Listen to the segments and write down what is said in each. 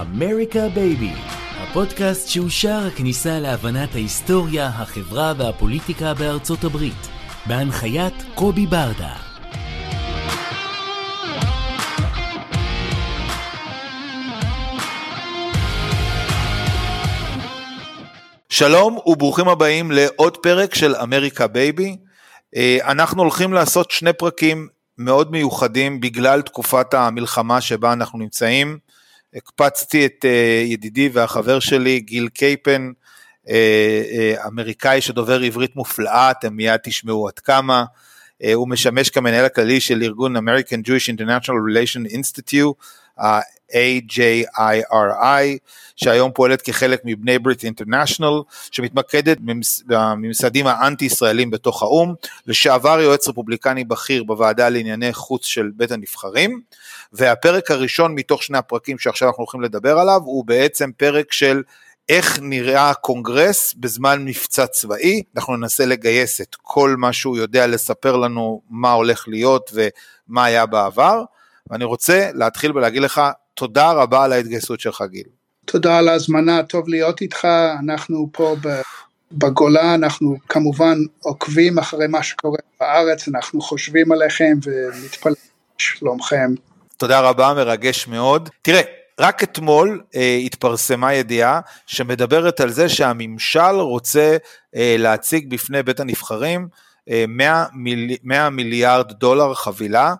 אמריקה בייבי, הפודקאסט שהוא שער הכניסה להבנת ההיסטוריה, החברה והפוליטיקה בארצות הברית, בהנחיית קובי ברדה. שלום וברוכים הבאים לעוד פרק של אמריקה בייבי. אה, אנחנו הולכים לעשות שני פרקים מאוד מיוחדים בגלל תקופת המלחמה שבה אנחנו נמצאים. הקפצתי את אה, ידידי והחבר שלי גיל קייפן, אה, אמריקאי שדובר עברית מופלאה, אתם מיד תשמעו עד כמה. הוא משמש כמנהל הכללי של ארגון American Jewish International Relation Institute, AJIRI, שהיום פועלת כחלק מבני ברית אינטרנשיונל, שמתמקדת בממסדים האנטי-ישראלים בתוך האו"ם, לשעבר יועץ רפובליקני בכיר בוועדה לענייני חוץ של בית הנבחרים, והפרק הראשון מתוך שני הפרקים שעכשיו אנחנו הולכים לדבר עליו, הוא בעצם פרק של איך נראה הקונגרס בזמן מבצע צבאי, אנחנו ננסה לגייס את כל מה שהוא יודע לספר לנו מה הולך להיות ומה היה בעבר, ואני רוצה להתחיל ולהגיד לך תודה רבה על ההתגייסות שלך גיל. תודה על ההזמנה, טוב להיות איתך, אנחנו פה בגולה, אנחנו כמובן עוקבים אחרי מה שקורה בארץ, אנחנו חושבים עליכם ומתפללים שלומכם. תודה רבה, מרגש מאוד. תראה, רק אתמול אה, התפרסמה ידיעה שמדברת על זה שהממשל רוצה אה, להציג בפני בית הנבחרים אה, 100, מיל, 100 מיליארד דולר חבילה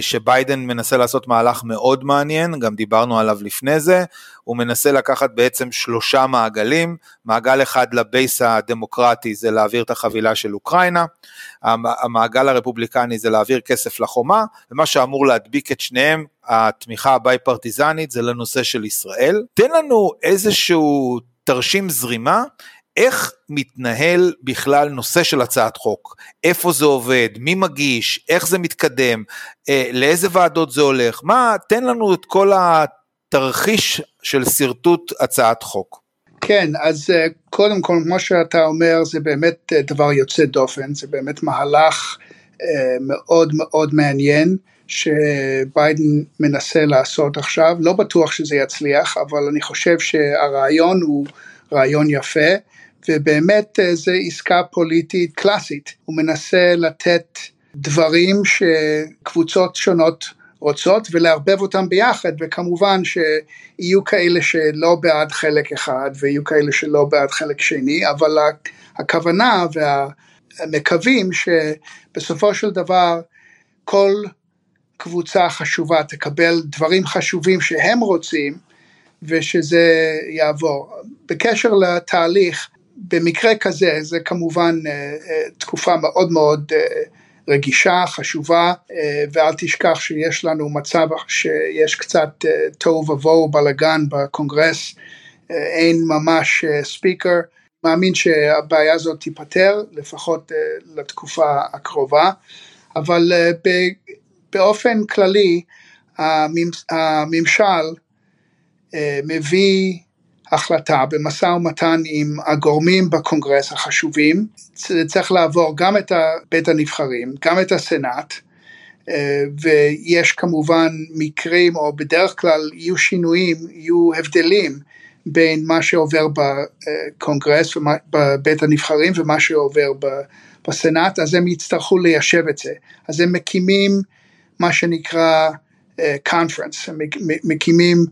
שביידן מנסה לעשות מהלך מאוד מעניין, גם דיברנו עליו לפני זה, הוא מנסה לקחת בעצם שלושה מעגלים, מעגל אחד לבייס הדמוקרטי זה להעביר את החבילה של אוקראינה, המעגל הרפובליקני זה להעביר כסף לחומה, ומה שאמור להדביק את שניהם, התמיכה הביי פרטיזנית זה לנושא של ישראל. תן לנו איזשהו תרשים זרימה, איך מתנהל בכלל נושא של הצעת חוק, איפה זה עובד, מי מגיש, איך זה מתקדם, אה, לאיזה ועדות זה הולך, מה, תן לנו את כל התרחיש של שרטוט הצעת חוק. כן, אז אה, קודם כל, כמו שאתה אומר, זה באמת אה, דבר יוצא דופן, זה באמת מהלך מאוד מאוד מעניין. שביידן מנסה לעשות עכשיו, לא בטוח שזה יצליח, אבל אני חושב שהרעיון הוא רעיון יפה. ובאמת אה, זו עסקה פוליטית קלאסית, הוא מנסה לתת דברים שקבוצות שונות רוצות ולערבב אותם ביחד וכמובן שיהיו כאלה שלא בעד חלק אחד ויהיו כאלה שלא בעד חלק שני אבל הכוונה והמקווים שבסופו של דבר כל קבוצה חשובה תקבל דברים חשובים שהם רוצים ושזה יעבור. בקשר לתהליך במקרה כזה זה כמובן אה, אה, תקופה מאוד מאוד אה, רגישה, חשובה, ואל תשכח שיש לנו מצב שיש קצת תוהו ובוהו, בלאגן בקונגרס, אין ממש ספיקר, מאמין שהבעיה הזאת תיפתר, לפחות לתקופה הקרובה, אבל באופן כללי הממשל מביא החלטה במשא ומתן עם הגורמים בקונגרס החשובים, זה צריך לעבור גם את בית הנבחרים, גם את הסנאט, אה, ויש כמובן מקרים, או בדרך כלל יהיו שינויים, יהיו הבדלים בין מה שעובר בקונגרס, בבית הנבחרים ומה שעובר בסנאט, אז הם יצטרכו ליישב את זה. אז הם מקימים מה שנקרא קונפרנס, uh, הם מקימים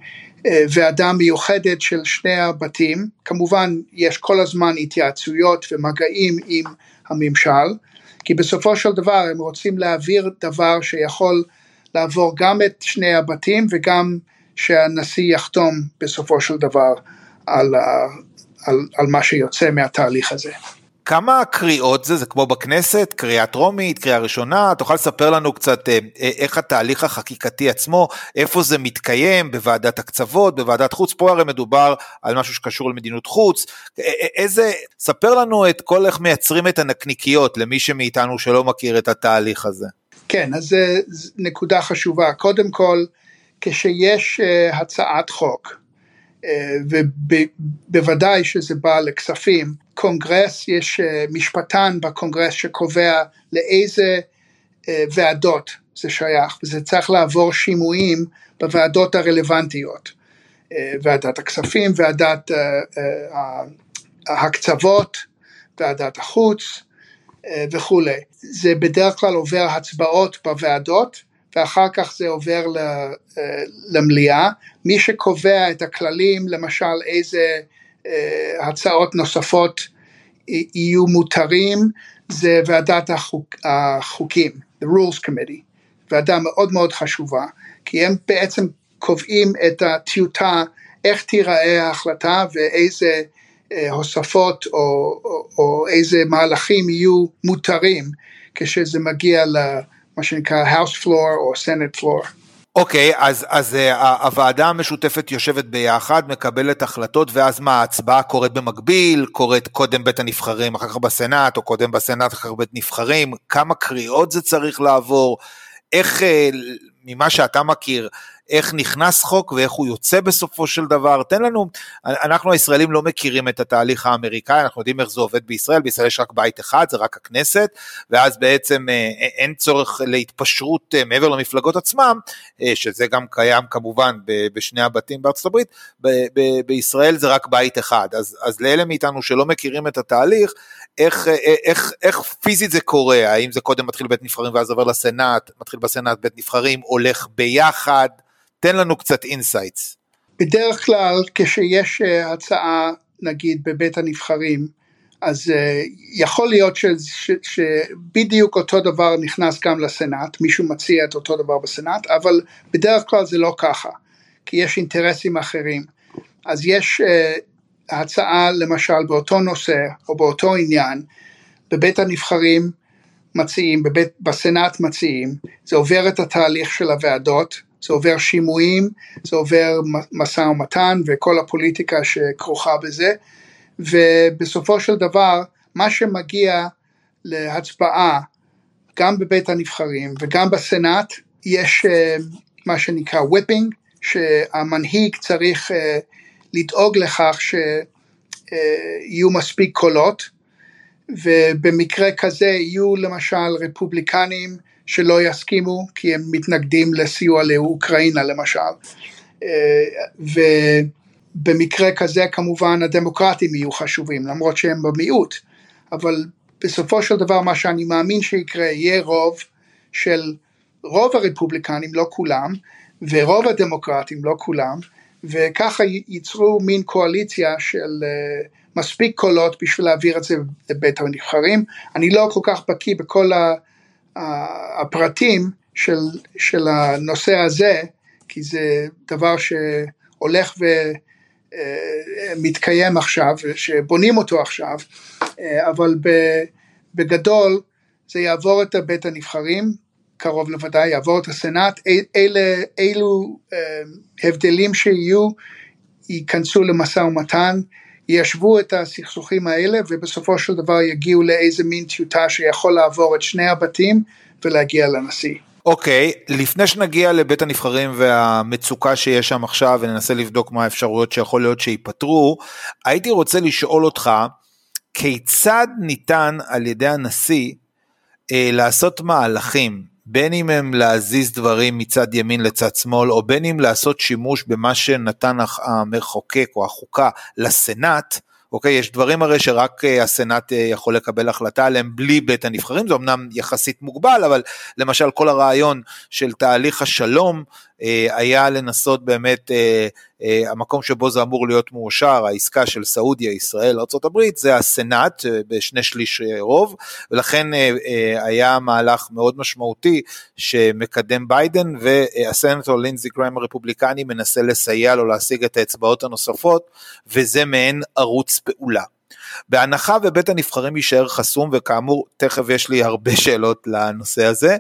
אה, ועדה מיוחדת של שני הבתים, כמובן יש כל הזמן התייעצויות ומגעים עם הממשל, כי בסופו של דבר הם רוצים להעביר דבר שיכול לעבור גם את שני הבתים וגם שהנשיא יחתום בסופו של דבר על, על, על מה שיוצא מהתהליך הזה. כמה קריאות זה, זה כמו בכנסת, קריאה טרומית, קריאה ראשונה, תוכל לספר לנו קצת אה, אה, איך התהליך החקיקתי עצמו, איפה זה מתקיים, בוועדת הקצוות, בוועדת חוץ, פה הרי מדובר על משהו שקשור למדיניות חוץ, איזה, ספר לנו את כל איך מייצרים את הנקניקיות למי שמאיתנו שלא מכיר את התהליך הזה. כן, אז נקודה חשובה, קודם כל, כשיש הצעת חוק, ובוודאי שזה בא לכספים, קונגרס, יש אה, משפטן בקונגרס שקובע לאיזה אה, ועדות זה שייך, וזה צריך לעבור שימועים בוועדות הרלוונטיות, אה, ועדת הכספים, ועדת ההקצוות, ועדת החוץ וכולי. זה בדרך כלל עובר הצבעות בוועדות, ואחר כך זה עובר למליאה. מי שקובע את הכללים, למשל איזה הצעות נוספות יהיו מותרים, זה ועדת החוק, החוקים, the rules committee, ועדה מאוד מאוד חשובה, כי הם בעצם קובעים את הטיוטה, איך תיראה ההחלטה ואיזה אה, הוספות או, או, או איזה מהלכים יהיו מותרים כשזה מגיע למה שנקרא House floor או Senate floor. אוקיי, אז, אז uh, הוועדה המשותפת יושבת ביחד, מקבלת החלטות, ואז מה, ההצבעה קורית במקביל, קורית קודם בית הנבחרים, אחר כך בסנאט, או קודם בסנאט, אחר כך בית נבחרים, כמה קריאות זה צריך לעבור, איך, uh, ממה שאתה מכיר, איך נכנס חוק ואיך הוא יוצא בסופו של דבר, תן לנו, אנחנו הישראלים לא מכירים את התהליך האמריקאי, אנחנו יודעים איך זה עובד בישראל, בישראל יש רק בית אחד, זה רק הכנסת, ואז בעצם אה, אה, אין צורך להתפשרות אה, מעבר למפלגות עצמם, שזה גם קיים כמובן בשני הבתים בארצות הברית, בישראל זה רק בית אחד, אז, אז לאלה מאיתנו שלא מכירים את התהליך, איך, איך, איך פיזית זה קורה, האם זה קודם מתחיל בית נבחרים ואז עובר לסנאט, מתחיל בסנאט בית נבחרים, הולך ביחד, תן לנו קצת insights. בדרך כלל כשיש אה, הצעה נגיד בבית הנבחרים אז uh, יכול להיות ש, ש, שבדיוק אותו דבר נכנס גם לסנאט, מישהו מציע את אותו דבר בסנאט, אבל בדרך כלל זה לא ככה, כי יש אינטרסים אחרים. אז יש uh, הצעה למשל באותו נושא או באותו עניין, בבית הנבחרים מציעים, בבית, בסנאט מציעים, זה עובר את התהליך של הוועדות, זה עובר שימועים, זה עובר משא ומתן וכל הפוליטיקה שכרוכה בזה, ובסופו של דבר מה שמגיע להצבעה גם בבית הנבחרים וגם בסנאט יש אה, מה שנקרא whipping, שהמנהיג צריך אה, לדאוג לכך שיהיו מספיק קולות. ובמקרה כזה יהיו למשל רפובליקנים שלא יסכימו כי הם מתנגדים לסיוע לאוקראינה למשל. אה, ובמקרה כזה כמובן הדמוקרטים יהיו חשובים למרות שהם במיעוט, אבל בסופו של דבר מה שאני מאמין שיקרה יהיה רוב של רוב הרפובליקנים, לא כולם, ורוב הדמוקרטים, לא כולם, וככה ייצרו מין קואליציה של uh, מספיק קולות בשביל להעביר את זה לבית הנבחרים. אני לא כל כך בקיא בכל ה... הפרטים של, של הנושא הזה, כי זה דבר שהולך ומתקיים עכשיו, שבונים אותו עכשיו, אבל בגדול זה יעבור את בית הנבחרים, קרוב לוודאי, יעבור את הסנאט, אלה, אילו הבדלים שיהיו ייכנסו למשא ומתן, ישוו את הסכסוכים האלה ובסופו של דבר יגיעו לאיזה מין טיוטה שיכול לעבור את שני הבתים ולהגיע לנשיא. אוקיי, okay, לפני שנגיע לבית הנבחרים והמצוקה שיש שם עכשיו וננסה לבדוק מה האפשרויות שיכול להיות שייפתרו, הייתי רוצה לשאול אותך, כיצד ניתן על ידי הנשיא אה, לעשות מהלכים בין אם הם להזיז דברים מצד ימין לצד שמאל, או בין אם לעשות שימוש במה שנתן המחוקק או החוקה לסנאט, אוקיי? יש דברים הרי שרק אה, הסנאט אה, יכול לקבל החלטה עליהם בלי בית הנבחרים, זה אמנם יחסית מוגבל, אבל למשל כל הרעיון של תהליך השלום אה, היה לנסות באמת, המקום שבו זה אמור להיות מאושר, העסקה של סעודיה, ישראל, ארה"ב, זה הסנאט בשני שליש רוב, ולכן היה מהלך מאוד משמעותי שמקדם ביידן, והסנטור לינזי גריים הרפובליקני מנסה לסייע לו להשיג את האצבעות הנוספות, וזה מעין ערוץ פעולה. בהנחה ובית הנבחרים יישאר חסום, וכאמור, תכף יש לי הרבה שאלות לנושא הזה,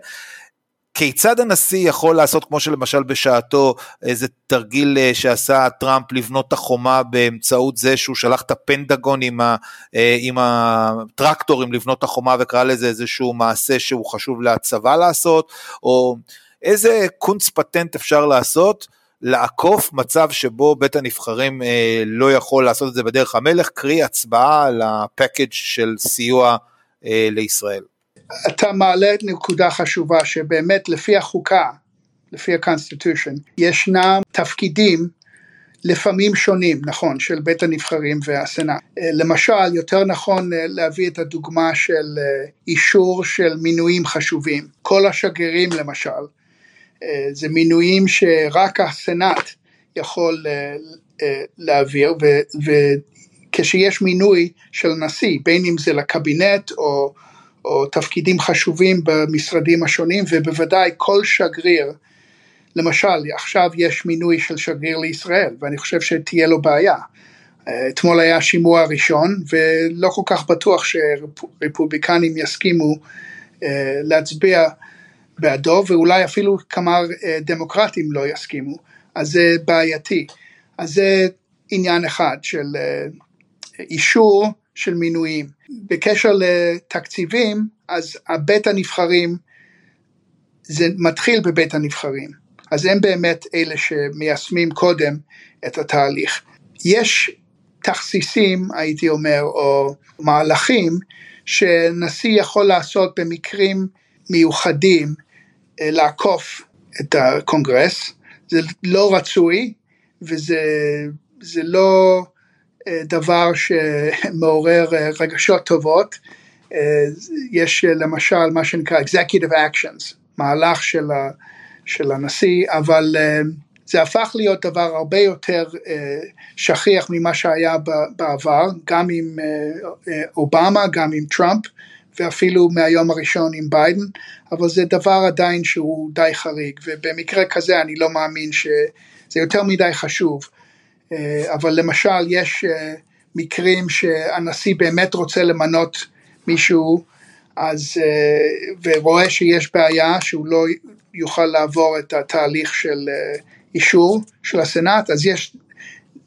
כיצד הנשיא יכול לעשות, כמו שלמשל בשעתו, איזה תרגיל אה, שעשה טראמפ לבנות את החומה באמצעות זה שהוא שלח את הפנדגון עם, ה, אה, עם הטרקטורים לבנות את החומה וקרא לזה איזשהו מעשה שהוא חשוב לצבא לעשות, או איזה קונץ פטנט אפשר לעשות לעקוף מצב שבו בית הנבחרים אה, לא יכול לעשות את זה בדרך המלך, קרי הצבעה על הפקאג' של סיוע אה, לישראל. אתה מעלה את נקודה חשובה שבאמת לפי החוקה, לפי ה-constitution, ישנם תפקידים לפעמים שונים, נכון, של בית הנבחרים והסנאט. אה, למשל, יותר נכון אה, להביא את הדוגמה של אה, אישור של מינויים חשובים. כל השגרירים למשל, זה מינויים שרק הסנאט יכול להעביר, וכשיש מינוי של נשיא, בין אם זה לקבינט או או תפקידים חשובים במשרדים השונים ובוודאי כל שגריר, למשל עכשיו יש מינוי של שגריר לישראל ואני חושב שתהיה לו בעיה. אתמול היה שימוע ראשון ולא כל כך בטוח שרפובליקנים יסכימו אה, להצביע בעדו ואולי אפילו כמה אה, דמוקרטים לא יסכימו, אז זה בעייתי. אז זה עניין אחד של אה, אישור של מינויים. בקשר לתקציבים, אז הבית הנבחרים, זה מתחיל בבית הנבחרים, אז הם באמת אלה שמיישמים קודם את התהליך. יש תכסיסים, הייתי אומר, או מהלכים, שנשיא יכול לעשות במקרים מיוחדים, אה, לעקוף את הקונגרס, זה לא רצוי, וזה לא דבר שמעורר אה, רגשות טובות, אה, יש אה, למשל מה שנקרא Executive Actions, מהלך של, ה, של הנשיא, אבל זה הפך להיות דבר הרבה יותר שכיח ממה שהיה בעבר, גם עם אובמה, גם עם טראמפ, ואפילו מהיום הראשון עם ביידן, אבל זה דבר עדיין שהוא די חריג, ובמקרה כזה אני לא מאמין שזה יותר מדי חשוב. אה, אבל למשל יש אה, מקרים שהנשיא באמת רוצה למנות מישהו אז, אה, ורואה שיש בעיה שהוא לא יוכל לעבור את התהליך של אישור של הסנאט, אז יש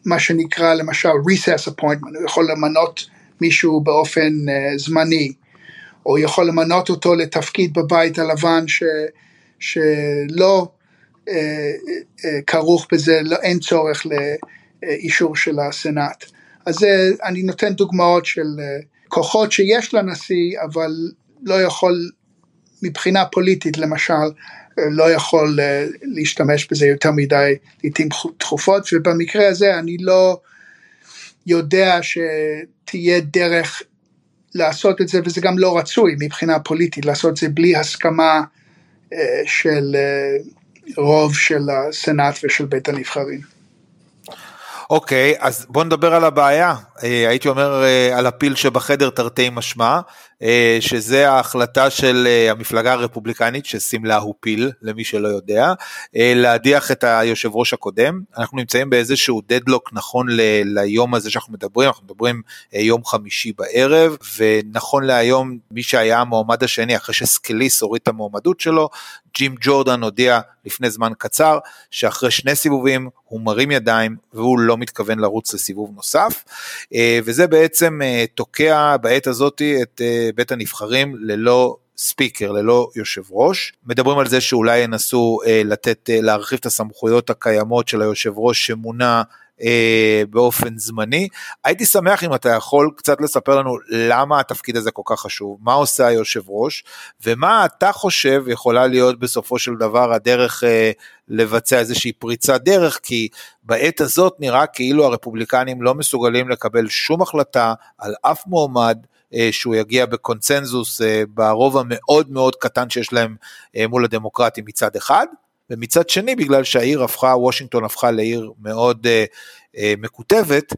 מה שנקרא למשל recess appointment, הוא יכול למנות מישהו באופן זמני, או יכול למנות אותו לתפקיד בבית הלבן ש, שלא כרוך בזה, לא, אין צורך ל... אישור של הסנאט. אז אני נותן דוגמאות של אה, כוחות שיש לנשיא, אבל לא יכול, מבחינה פוליטית למשל, אה, לא יכול אה, להשתמש בזה יותר מדי לעיתים תכופות, ובמקרה הזה אני לא יודע שתהיה דרך לעשות את זה, וזה גם לא רצוי מבחינה פוליטית, לעשות את זה בלי הסכמה של רוב של הסנאט ושל בית הנבחרים. אוקיי, אז בוא נדבר על הבעיה. אה, הייתי אומר אה, על הפיל שבחדר תרתי משמע, אה, שזה ההחלטה של המפלגה הרפובליקנית, שסימלה הוא פיל, למי שלא יודע, להדיח את היושב ראש הקודם. אנחנו נמצאים באיזשהו דדלוק נכון ל- ליום הזה שאנחנו מדברים, אנחנו מדברים יום חמישי בערב, ונכון להיום מי שהיה המועמד השני, אחרי שסקליס הוריד את המועמדות שלו, ג'ים ג'ורדן הודיע לפני זמן קצר שאחרי שני סיבובים הוא מרים ידיים והוא לא מתכוון לרוץ לסיבוב נוסף וזה בעצם אה, תוקע בעת הזאת את אה, בית הנבחרים ללא ספיקר, ללא יושב ראש. מדברים על זה שאולי ינסו לתת, להרחיב את הסמכויות הקיימות של היושב ראש שמונה אה, באופן זמני. הייתי שמח אם אתה יכול קצת לספר לנו למה התפקיד הזה כל כך חשוב, מה עושה היושב ראש, ומה אתה חושב יכולה להיות בסופו של דבר הדרך אה, לבצע איזושהי פריצת דרך, כי בעת הזאת נראה כאילו הרפובליקנים לא מסוגלים לקבל שום החלטה על אף מועמד. אה, שהוא יגיע בקונצנזוס אה, ברוב המאוד מאוד קטן שיש להם אה, מול הדמוקרטים מצד אחד, ומצד שני בגלל שהעיר הפכה, וושינגטון הפכה לעיר מאוד uh, uh, מקוטבת,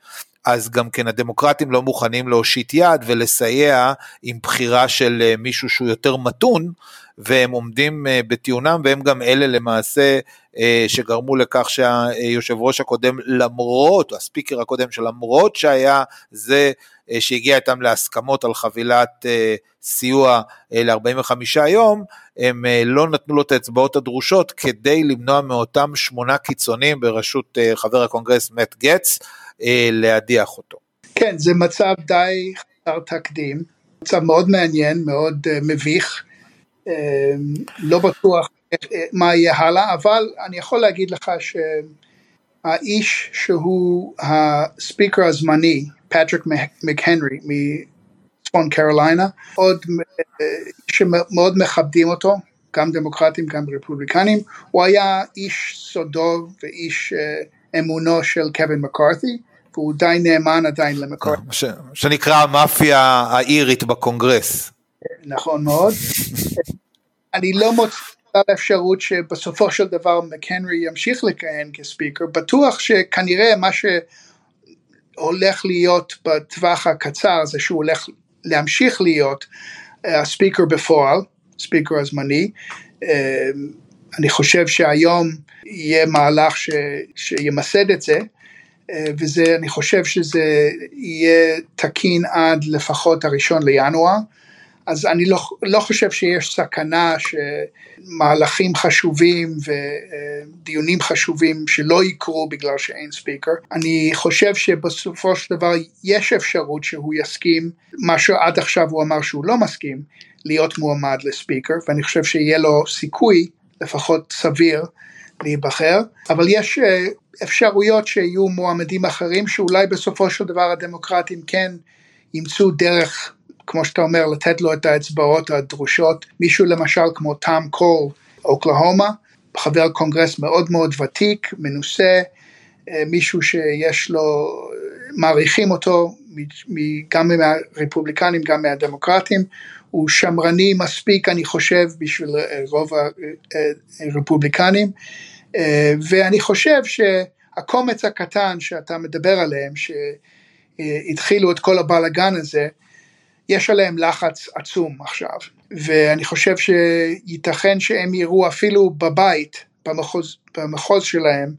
אז גם כן הדמוקרטים לא מוכנים להושיט יד ולסייע עם בחירה של uh, מישהו שהוא יותר מתון, והם עומדים בטיעונם והם גם אלה למעשה שגרמו לכך שהיושב ראש הקודם למרות, הספיקר הקודם שלמרות שהיה זה שהגיע איתם להסכמות על חבילת סיוע ל-45 יום, הם לא נתנו לו את האצבעות הדרושות כדי למנוע מאותם שמונה קיצונים בראשות חבר הקונגרס מאט גץ להדיח אותו. כן, זה מצב די חסר תקדים, מצב מאוד מעניין, מאוד מביך, לא בטוח uh, מה יהיה הלאה, אבל אני יכול להגיד לך שהאיש שהוא הספיקר הזמני, פטריק מקהנרי מצפון קרוליינה, עוד, שמאוד מכבדים אותו, גם דמוקרטים גם רפובליקנים, הוא היה איש סודו ואיש אמונו של קווין מקארתי, והוא די נאמן עדיין למקור. ש, שנקרא המאפיה האירית בקונגרס. נכון מאוד. אני לא מוצא על האפשרות שבסופו של דבר מקנרי ימשיך לכהן כספיקר, בטוח שכנראה מה שהולך להיות בטווח הקצר זה שהוא הולך להמשיך להיות הספיקר uh, בפועל, ספיקר הזמני. Uh, אני חושב שהיום יהיה מהלך ש, שימסד את זה, אה, וזה, אני חושב שזה יהיה תקין עד לפחות הראשון לינואר, אז אני לא, לא חושב שיש סכנה שמהלכים חשובים ודיונים חשובים שלא יקרו בגלל שאין ספיקר. אני חושב שבסופו של דבר יש אפשרות שהוא יסכים, מה שעד עכשיו הוא אמר שהוא לא מסכים, להיות מועמד לספיקר, ואני חושב שיהיה לו סיכוי, לפחות סביר, להיבחר, אבל יש אה, אפשרויות שיהיו מועמדים אחרים שאולי בסופו של דבר הדמוקרטים כן ימצאו דרך, כמו שאתה אומר, לתת לו את האצבעות הדרושות, מישהו למשל כמו טאם קול, אוקלהומה, חבר קונגרס מאוד מאוד ותיק, מנוסה, אה, מישהו שיש לו, מעריכים אותו גם מהרפובליקנים גם מהדמוקרטים, הוא שמרני מספיק אני חושב בשביל רוב הרפובליקנים אה, ואני חושב שהקומץ הקטן שאתה מדבר עליהם שהתחילו את כל הבלאגן הזה יש עליהם לחץ עצום עכשיו ואני חושב שייתכן שהם יראו אפילו בבית במחוז, במחוז שלהם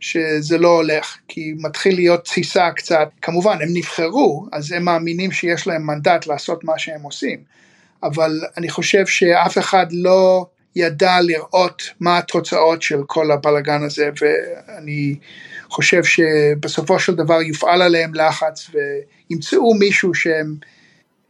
שזה לא הולך, כי מתחיל להיות תסיסה קצת, כמובן הם נבחרו, אז הם מאמינים שיש להם מנדט לעשות מה שהם עושים, אבל אני חושב שאף אחד לא ידע לראות מה התוצאות של כל הבלגן הזה, ואני חושב שבסופו של דבר יופעל עליהם לחץ וימצאו מישהו שהם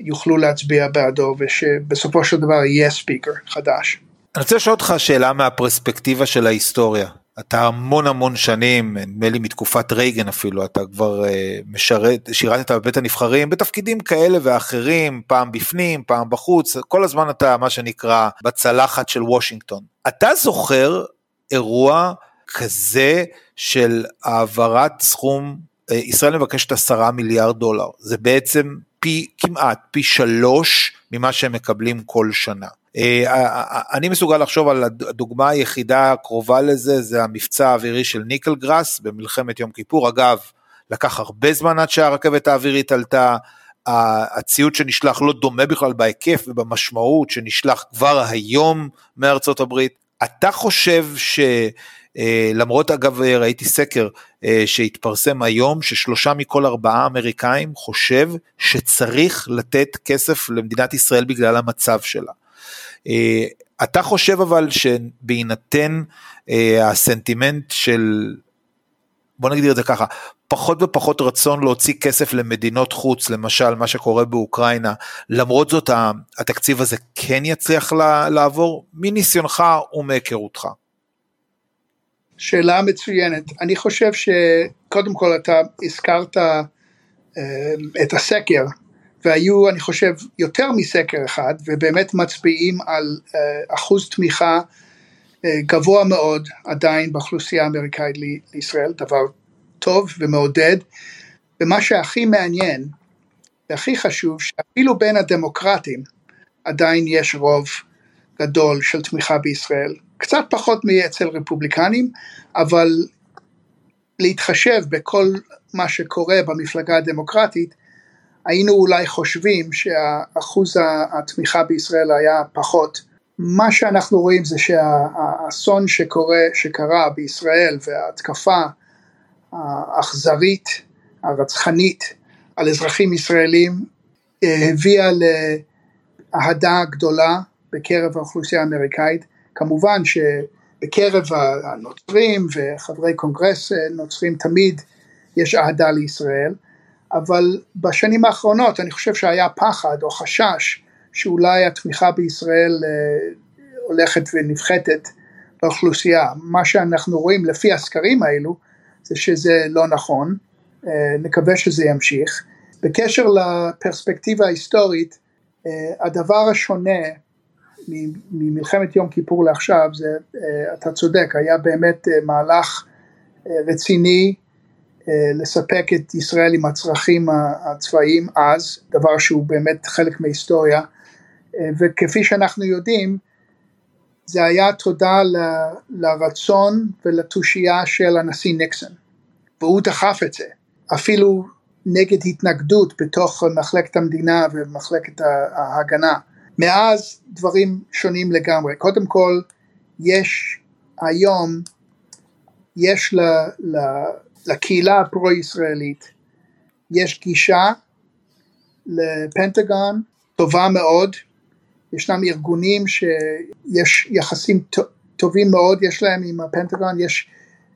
יוכלו להצביע בעדו, ושבסופו של דבר יהיה ספיקר חדש. אני רוצה לשאול אותך שאלה מהפרספקטיבה של ההיסטוריה. אתה המון המון שנים, נדמה לי מתקופת רייגן אפילו, אתה כבר uh, משרת, שירתת בבית הנבחרים בתפקידים כאלה ואחרים, פעם בפנים, פעם בחוץ, כל הזמן אתה מה שנקרא בצלחת של וושינגטון. אתה זוכר אירוע כזה של העברת סכום, uh, ישראל מבקשת עשרה מיליארד דולר, זה בעצם פי, כמעט פי שלוש ממה שהם מקבלים כל שנה. אה, אה, אה, אני מסוגל לחשוב על הדוגמה היחידה הקרובה לזה, זה המבצע האווירי של ניקל גראס במלחמת יום כיפור. אגב, לקח הרבה זמן עד שהרכבת האווירית עלתה, הציוד שנשלח לא דומה בכלל בהיקף ובמשמעות שנשלח כבר היום מארצות הברית. אתה חושב ש... למרות אגב ראיתי סקר שהתפרסם היום ששלושה מכל ארבעה אמריקאים חושב שצריך לתת כסף למדינת ישראל בגלל המצב שלה. אה, אתה חושב אבל שבהינתן אה, הסנטימנט של, בוא נגדיר את זה ככה, פחות ופחות רצון להוציא כסף למדינות חוץ, למשל מה שקורה באוקראינה, למרות זאת התקציב הזה כן יצליח לעבור, מניסיונך ומהיכרותך. שאלה מצוינת. אני חושב שקודם כל אתה הזכרת אה, את הסקר והיו אני חושב יותר מסקר אחד ובאמת מצביעים על uh, אחוז תמיכה uh, גבוה מאוד עדיין באוכלוסייה האמריקאית לישראל, דבר טוב ומעודד ומה שהכי מעניין והכי חשוב שאפילו בין הדמוקרטים עדיין יש רוב גדול של תמיכה בישראל, קצת פחות מאצל רפובליקנים אבל להתחשב בכל מה שקורה במפלגה הדמוקרטית היינו אולי חושבים שאחוז התמיכה בישראל היה פחות. מה שאנחנו רואים זה שהאסון שקורה, שקרה בישראל וההתקפה האכזרית, הרצחנית על אזרחים ישראלים הביאה לאהדה גדולה בקרב האוכלוסייה האמריקאית, כמובן שבקרב הנוצרים וחברי קונגרס נוצרים תמיד יש אהדה לישראל, אבל בשנים האחרונות אני חושב שהיה פחד או חשש שאולי התמיכה בישראל אה, הולכת ונפחתת באוכלוסייה. מה שאנחנו רואים לפי הסקרים האלו זה שזה לא נכון, אה, נקווה שזה ימשיך. בקשר לפרספקטיבה ההיסטורית, אה, הדבר השונה ממלחמת יום כיפור לעכשיו, זה, אתה צודק, היה באמת מהלך רציני לספק את ישראל עם הצרכים הצבאיים אז, דבר שהוא באמת חלק מההיסטוריה, וכפי שאנחנו יודעים, זה היה תודה ל, לרצון ולתושייה של הנשיא ניקסון, והוא דחף את זה, אפילו נגד התנגדות בתוך מחלקת המדינה ומחלקת ההגנה. מאז דברים שונים לגמרי. קודם כל, יש היום, יש ל, ל, לקהילה הפרו-ישראלית, יש גישה לפנטגון טובה מאוד, ישנם ארגונים שיש יחסים טובים מאוד יש להם עם הפנטגון, יש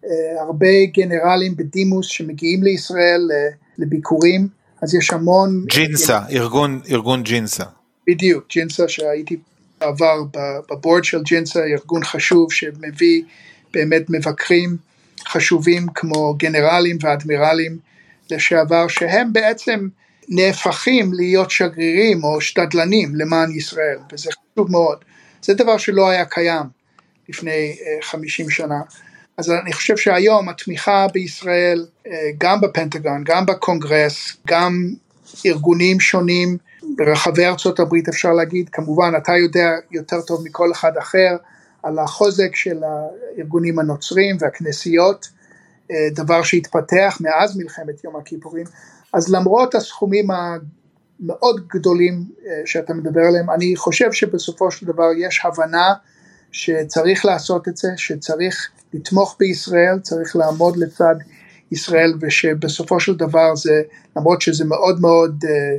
uh, הרבה גנרלים בדימוס שמגיעים לישראל uh, לביקורים, אז יש המון... ג'ינסה, ארגון, ארגון ג'ינסה. בדיוק, ג'ינסה שהייתי בעבר בבורד של ג'ינסה, ארגון חשוב שמביא באמת מבקרים חשובים כמו גנרלים ואדמירלים לשעבר, שהם בעצם נהפכים להיות שגרירים או שתדלנים למען ישראל, וזה חשוב מאוד. זה דבר שלא היה קיים לפני 50 אה, שנה. אז אני חושב שהיום התמיכה בישראל, אה, גם בפנטגון, גם בקונגרס, גם ארגונים שונים ברחבי ארצות הברית אפשר להגיד, כמובן אתה יודע יותר טוב מכל אחד אחר על החוזק של הארגונים הנוצרים והכנסיות, אה, דבר שהתפתח מאז מלחמת יום הכיפורים, אז למרות הסכומים המאוד גדולים אה, שאתה מדבר עליהם, אני חושב שבסופו של דבר יש הבנה שצריך לעשות את זה, שצריך לתמוך בישראל, צריך לעמוד לצד ישראל ושבסופו של דבר זה, למרות שזה מאוד מאוד אה,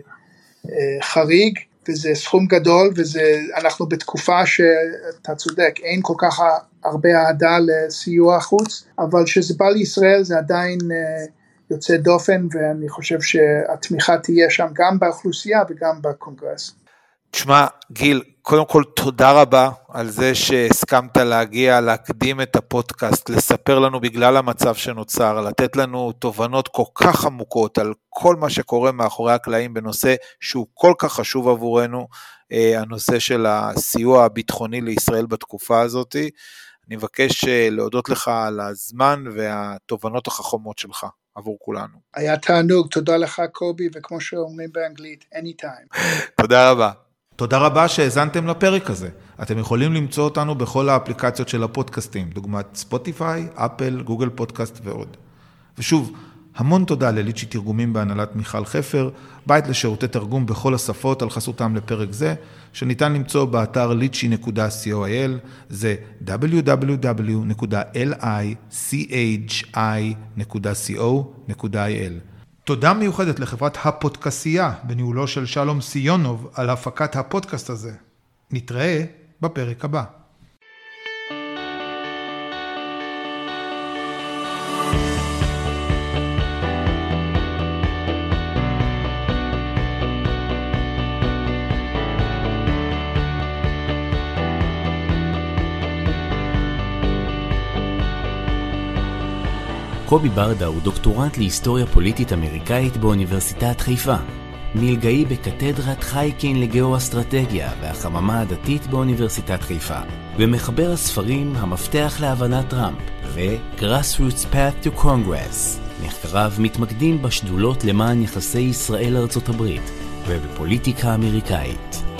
חריג וזה סכום גדול וזה, אנחנו בתקופה שאתה צודק, אין כל כך הרבה אהדה לסיוע חוץ, אבל כשזה בא לישראל זה עדיין אה, יוצא דופן ואני חושב שהתמיכה תהיה שם גם באוכלוסייה וגם בקונגרס. תשמע, גיל, קודם כל תודה רבה על זה שהסכמת להגיע, להקדים את הפודקאסט, לספר לנו בגלל המצב שנוצר, לתת לנו תובנות כל כך עמוקות על כל מה שקורה מאחורי הקלעים בנושא שהוא כל כך חשוב עבורנו, אה, הנושא של הסיוע הביטחוני לישראל בתקופה הזאת. אני מבקש אה, להודות לך על הזמן והתובנות החכמות שלך. עבור כולנו. היה תענוג, תודה לך קובי, וכמו שאומרים באנגלית, anytime. תודה רבה. תודה רבה שהאזנתם לפרק הזה. אתם יכולים למצוא אותנו בכל האפליקציות של הפודקאסטים, דוגמת ספוטיפיי, אפל, גוגל פודקאסט ועוד. ושוב, המון תודה לליצ'י תרגומים בהנהלת מיכל חפר, בית לשירותי תרגום בכל השפות על חסותם לפרק זה, שניתן למצוא באתר lichy.coil, זה www.lichi.co.il. תודה מיוחדת לחברת הפודקסייה בניהולו של שלום סיונוב על הפקת הפודקאסט הזה. נתראה בפרק הבא. קובי ברדה הוא דוקטורנט להיסטוריה פוליטית אמריקאית באוניברסיטת חיפה. מלגאי בקתדרת חייקין לגאו-אסטרטגיה והחממה הדתית באוניברסיטת חיפה, ומחבר הספרים המפתח להבנת טראמפ ו-Grassroots Path to Congress. מחקריו מתמקדים בשדולות למען יחסי ישראל-ארצות הברית ובפוליטיקה אמריקאית.